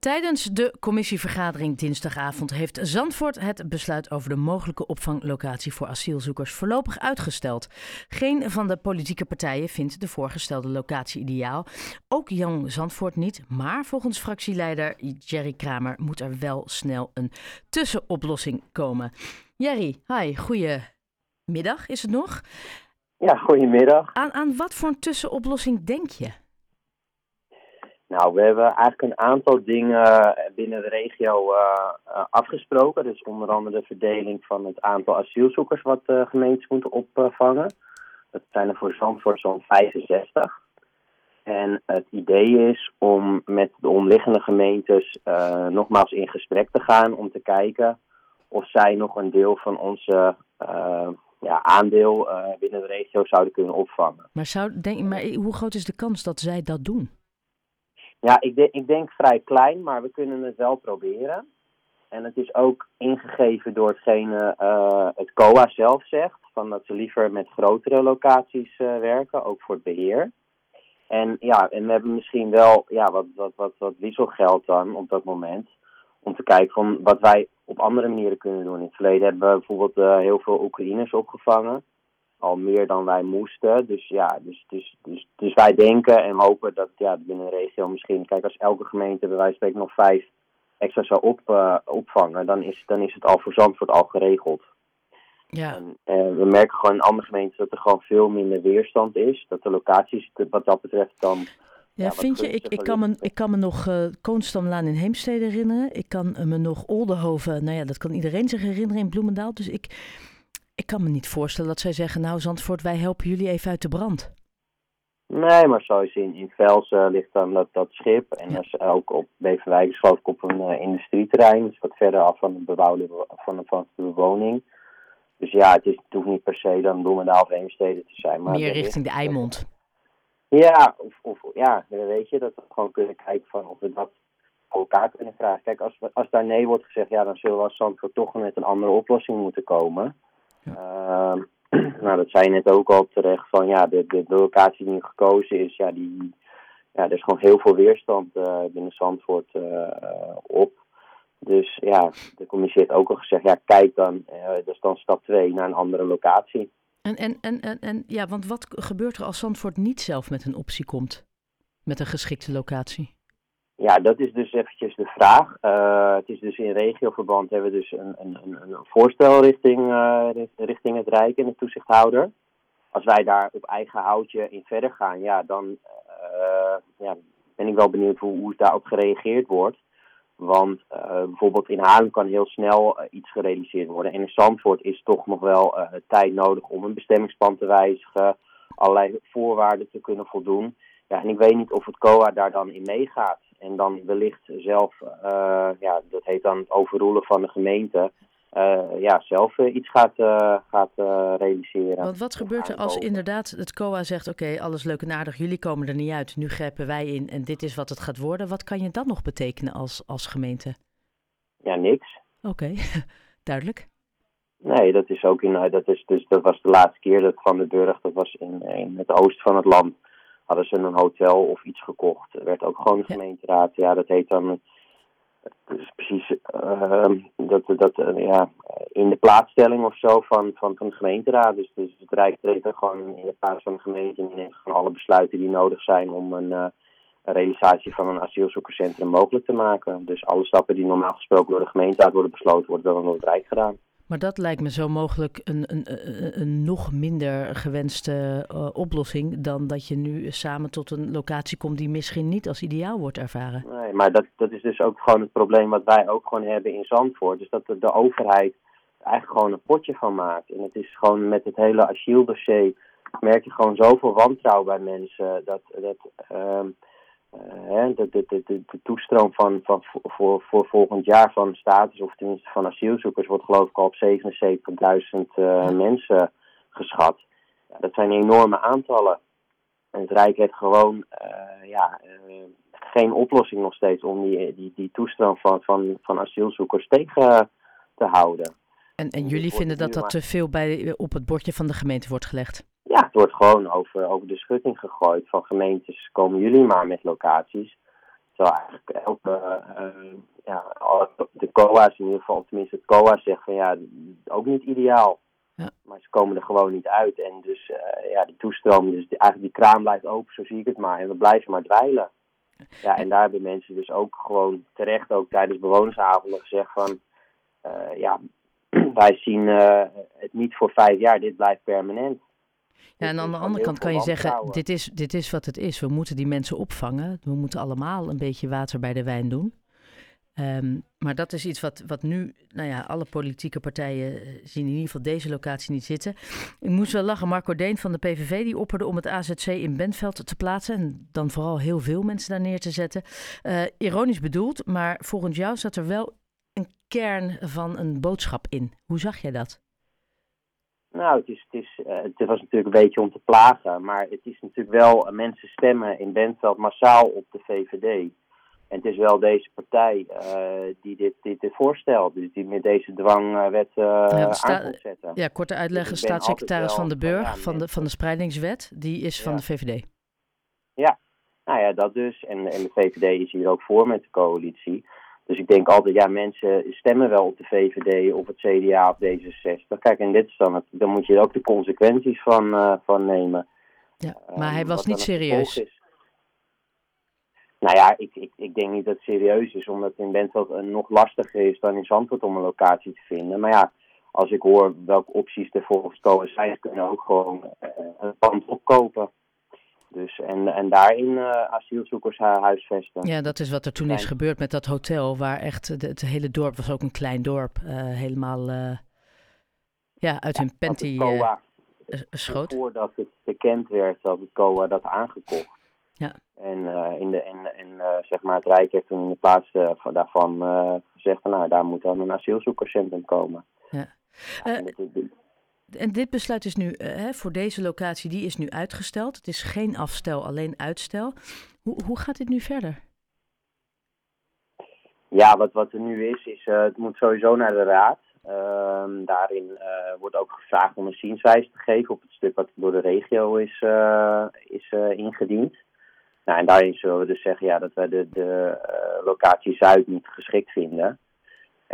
Tijdens de commissievergadering dinsdagavond heeft Zandvoort het besluit over de mogelijke opvanglocatie voor asielzoekers voorlopig uitgesteld. Geen van de politieke partijen vindt de voorgestelde locatie ideaal. Ook Jan Zandvoort niet. Maar volgens fractieleider Jerry Kramer moet er wel snel een tussenoplossing komen. Jerry, hi, goedemiddag is het nog? Ja, goedemiddag. Aan, aan wat voor een tussenoplossing denk je? Nou, we hebben eigenlijk een aantal dingen binnen de regio uh, afgesproken. Dus onder andere de verdeling van het aantal asielzoekers wat uh, gemeentes moeten opvangen. Dat zijn er voor Zandvoort zo'n 65. En het idee is om met de omliggende gemeentes nogmaals in gesprek te gaan om te kijken of zij nog een deel van onze ja, aandeel binnen de regio zouden kunnen opvangen. Maar, zou, denk, maar hoe groot is de kans dat zij dat doen? Ja, ik, ik denk vrij klein, maar we kunnen het wel proberen. En het is ook ingegeven door hetgene uh, het COA zelf zegt. Van dat ze liever met grotere locaties uh, werken, ook voor het beheer. En ja, en we hebben misschien wel ja, wat, wat, wat, wat wisselgeld dan op dat moment. Om te kijken van wat wij op andere manieren kunnen doen. In het verleden hebben we bijvoorbeeld uh, heel veel Oekraïners opgevangen al meer dan wij moesten. Dus ja, dus, dus, dus, dus wij denken en hopen dat ja, binnen de regio misschien, kijk, als elke gemeente bij wijze van spreken nog vijf extra zou op, uh, opvangen, dan is, dan is het al voor Zandvoort al geregeld. Ja. En, uh, we merken gewoon in andere gemeenten dat er gewoon veel minder weerstand is. Dat de locaties wat dat betreft dan. Ja, ja vind je, ik, ik, kan me, ik kan me nog uh, Koonstamlaan in Heemstede herinneren. Ik kan me nog Oldenhoven, nou ja, dat kan iedereen zich herinneren in Bloemendaal. Dus ik, ik kan me niet voorstellen dat zij zeggen, nou Zandvoort, wij helpen jullie even uit de brand. Nee, maar zoals in, in Velsen ligt dan dat, dat schip. En dat is ook op Beverwijk is geloof ik op een uh, industrieterrein. Dus wat verder af van de, bebouwde, van, van de bewoning. Dus ja, het, is, het hoeft niet per se dan Bloemendaal of Heemstede te zijn. Maar Meer richting de Eimond. Ja, of, of ja, weet je, dat we gewoon kunnen kijken van of we dat voor elkaar kunnen vragen. Kijk, als, als daar nee wordt gezegd, ja, dan zullen we als Zandvoort toch met een andere oplossing moeten komen. Ja. Uh, nou, dat zei je net ook al terecht van ja, de, de, de locatie die gekozen is, ja, die, ja, er is gewoon heel veel weerstand uh, binnen Zandvoort uh, op. Dus ja, de commissie heeft ook al gezegd, ja, kijk dan, uh, dat is dan stap 2 naar een andere locatie. En, en, en, en, en ja, want wat gebeurt er als Zandvoort niet zelf met een optie komt? Met een geschikte locatie? Ja, dat is dus eventjes de vraag. Uh, het is dus in regioverband hebben we dus een, een, een voorstel richting, uh, richting het Rijk en de toezichthouder. Als wij daar op eigen houtje in verder gaan, ja, dan uh, ja, ben ik wel benieuwd hoe, hoe daarop gereageerd wordt. Want bijvoorbeeld in Haarlem kan heel snel iets gerealiseerd worden. En in Zandvoort is toch nog wel tijd nodig om een bestemmingsplan te wijzigen, allerlei voorwaarden te kunnen voldoen. Ja, en ik weet niet of het COA daar dan in meegaat. En dan wellicht zelf, uh, ja, dat heet dan het overroelen van de gemeente, uh, ja, zelf uh, iets gaat, gaat realiseren. Want wat gebeurt er als inderdaad het COA zegt, oké, okay, alles leuk en aardig, jullie komen er niet uit, nu grijpen wij in en dit is wat het gaat worden. Wat kan je dan nog betekenen als, als gemeente? Ja, niks. Oké, okay. duidelijk. Nee, dat is ook in, dat is dus, dat was de laatste keer dat Van de Burg, dat was in, in het oosten van het land hadden ze een hotel of iets gekocht. Er werd ook gewoon de gemeenteraad. Ja, dat heet dan. Dus precies uh, dat, dat uh, ja, in de plaatsstelling of zo van, van, van de gemeenteraad. Dus, dus het Rijk treedt er gewoon in de plaats van de gemeente en neemt gewoon alle besluiten die nodig zijn om een, uh, een realisatie van een asielzoekerscentrum mogelijk te maken. Dus alle stappen die normaal gesproken door de gemeenteraad worden besloten, worden dan door het Rijk gedaan. Maar dat lijkt me zo mogelijk een, een, een, nog minder gewenste uh, oplossing dan dat je nu samen tot een locatie komt die misschien niet als ideaal wordt ervaren. Nee, maar dat, dat is dus ook gewoon het probleem wat wij ook gewoon hebben in Zandvoort. Dus dat de, de overheid eigenlijk gewoon een potje van maakt. En het is gewoon met het hele asieldossier merk je gewoon zoveel wantrouwen bij mensen dat... dat uh, de, de, de, de, toestroom van, van, voor, voor volgend jaar van status, of tenminste van asielzoekers, wordt geloof ik al op 77.000 uh, mensen geschat. Ja, dat zijn enorme aantallen. En het Rijk heeft gewoon uh, ja, geen oplossing nog steeds om die, die, die toestroom van, van, van asielzoekers tegen te houden. En, en jullie vinden dat dat te veel bij, op het bordje van de gemeente wordt gelegd? Ja, het wordt gewoon over, over de schutting gegooid van gemeentes, komen jullie maar met locaties. Terwijl eigenlijk elke, ja, de COA's in ieder geval, tenminste het COA zegt van ja, ook niet ideaal. Ja. Maar ze komen er gewoon niet uit. En dus ja, die toestroom, dus eigenlijk die kraan blijft open, zo zie ik het maar. En we blijven maar dweilen. Ja, en daar hebben mensen dus ook gewoon terecht ook tijdens bewonersavonden gezegd van... ja, wij zien het niet voor vijf jaar, dit blijft permanent. Ja, en aan de andere kant kan je zeggen, dit is, dit is wat het is. We moeten die mensen opvangen. We moeten allemaal een beetje water bij de wijn doen. Ehm, maar dat is iets wat, wat nu, nou ja, alle politieke partijen eh, zien in ieder geval deze locatie niet zitten. Ik moest wel lachen, Marco Deen van de PVV, die opperde om het AZC in Bentveld te plaatsen. En dan vooral heel veel mensen daar neer te zetten. Uh, ironisch bedoeld, maar volgens jou zat er wel een kern van een boodschap in. Hoe zag jij dat? Nou, het, is, het, is, uh, het was natuurlijk een beetje om te plagen, maar het is natuurlijk wel, uh, mensen stemmen in Bentveld massaal op de VVD. En het is wel deze partij uh, die dit, dit, dit voorstelt, dus die met deze dwangwet ja, aan zetten. Ja, korte uitleggen, dus staatssecretaris van de Burg van de, van de spreidingswet, die is van de VVD. Ja, nou ja, dat dus. En, en de VVD is hier ook voor met de coalitie. Dus ik denk altijd, ja, mensen stemmen wel op de VVD of het CDA of D66. Kijk, en dit is dan, het, dan moet je er ook de consequenties van, uh, van nemen. Ja, maar hij was niet serieus. Nou ja, ik, ik, ik denk niet dat het serieus is, omdat in Bentveld nog lastiger is dan in Zandvoort om een locatie te vinden. Maar ja, als ik hoor welke opties er volgens komen zijn, kunnen ook gewoon uh, een pand opkopen. Dus, en, en daarin uh, asielzoekers huisvesten. Ja, dat is wat er toen is gebeurd met dat hotel, waar echt het hele dorp was ook een klein dorp, uh, helemaal uh, ja, uit hun panty schoot. Voordat het bekend werd dat het COA dat aangekocht. Ja. En, in de, en, en zeg maar het Rijk heeft toen in de plaats daarvan gezegd, nou daar moet dan een asielzoekerscentrum komen. Ja. ja en dit besluit is nu uh, voor deze locatie, die is nu uitgesteld. Het is geen afstel, alleen uitstel. Hoe, hoe gaat dit nu verder? Ja, wat, wat er nu is, is uh, het moet sowieso naar de raad. Uh, daarin uh, wordt ook gevraagd om een zienswijze te geven op het stuk wat door de regio is, is ingediend. Nou, en daarin zullen we dus zeggen ja, dat wij de, de locatie Zuid niet geschikt vinden.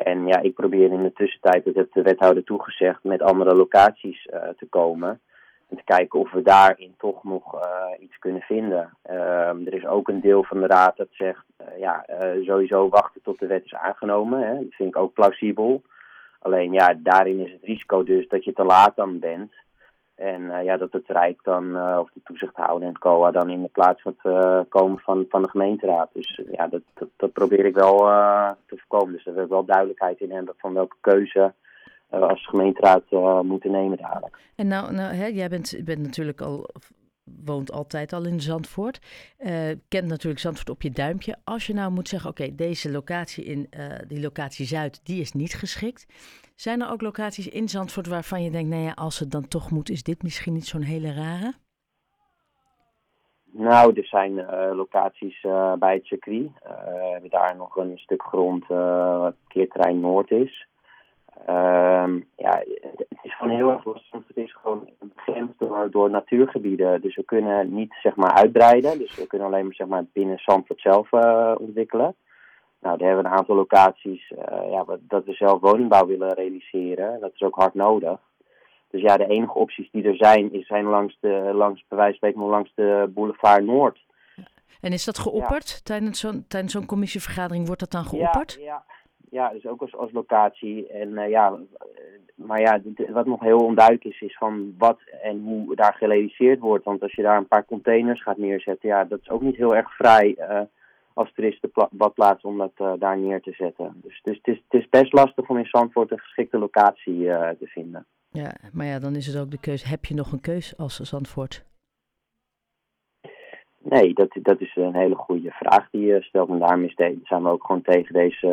En ja, ik probeer in de tussentijd, dat heeft de wethouder toegezegd, met andere locaties uh, te komen. En te kijken of we daarin toch nog uh, iets kunnen vinden. Uh, er is ook een deel van de raad dat zegt, uh, ja, sowieso wachten tot de wet is aangenomen. Hè. Dat vind ik ook plausibel. Alleen ja, daarin is het risico dus dat je te laat dan bent. En uh, ja, dat het Rijk dan, uh, of de toezichthouder en COA dan in de plaats wordt uh, komen van, van de gemeenteraad. Dus ja, dat, dat, dat, probeer ik wel te voorkomen. Dus dat we wel duidelijkheid in hebben van welke keuze we als gemeenteraad moeten nemen dadelijk. En nou, nou hè, jij bent, bent natuurlijk al woont altijd al in Zandvoort. Uh, kent natuurlijk Zandvoort op je duimpje. Als je nou moet zeggen, oké, deze locatie in uh, die locatie Zuid, die is niet geschikt. Zijn er ook locaties in Zandvoort waarvan je denkt, nou ja, als het dan toch moet, is dit misschien niet zo'n hele rare? Nou, er zijn uh, locaties bij het circuit. we hebben daar nog een stuk grond wat keerterrein Noord is. Ehm, ja, het is gewoon heel erg lastig. Het is gewoon begrensd door, door natuurgebieden. Dus we kunnen niet zeg maar uitbreiden. Dus we kunnen alleen maar zeg maar binnen Zandvoort zelf uh, ontwikkelen. Nou, daar hebben we een aantal locaties uh, ja, dat we zelf woningbouw willen realiseren. Dat is ook hard nodig. Dus ja, de enige opties die er zijn, is, zijn langs de, langs, bij wijze van spreken, langs de boulevard Noord. En is dat geopperd? Ja. Tijdens zo'n tijdens zo'n commissievergadering wordt dat dan geopperd? Ja, ja ja, dus ook als, als locatie. En uh, ja, maar ja, wat nog heel onduidelijk is, is van wat en hoe daar gerealiseerd wordt. Want als je daar een paar containers gaat neerzetten, ja, dat is ook niet heel erg vrij uh, als toeristenbadplaats om dat daar neer te zetten. Dus, dus het, is, het is best lastig om in Zandvoort een geschikte locatie te vinden. Ja, maar ja, dan is het ook de keus. Heb je nog een keus als Zandvoort? Nee, dat, dat is een hele goede vraag die je stelt. En daarom zijn we ook gewoon tegen deze,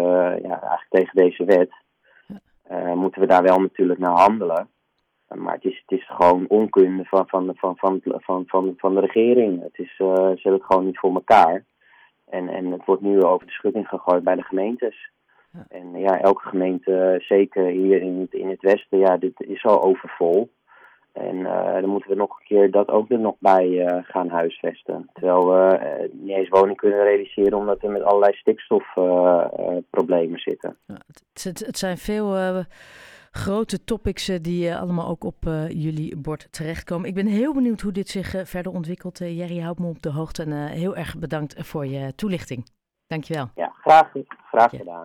ja, eigenlijk tegen deze wet. Uh, moeten we daar wel natuurlijk naar handelen. Maar het is, het is gewoon onkunde van, van, van, van, van, van, van de regering. Het is, uh, ze hebben het gewoon niet voor elkaar. En, en het wordt nu over de schutting gegooid bij de gemeentes. Ja. En ja, elke gemeente, zeker hier in het, in het westen, ja, dit is al overvol. En dan moeten we nog een keer dat ook er nog bij gaan huisvesten. Terwijl we niet eens woning kunnen realiseren omdat we met allerlei stikstofproblemen zitten. Ja, het, het, het, zijn veel grote topics die allemaal ook op jullie bord terechtkomen. Ik ben heel benieuwd hoe dit zich verder ontwikkelt. Jerry, houdt me op de hoogte en heel erg bedankt voor je toelichting. Dankjewel. Ja, graag, graag gedaan.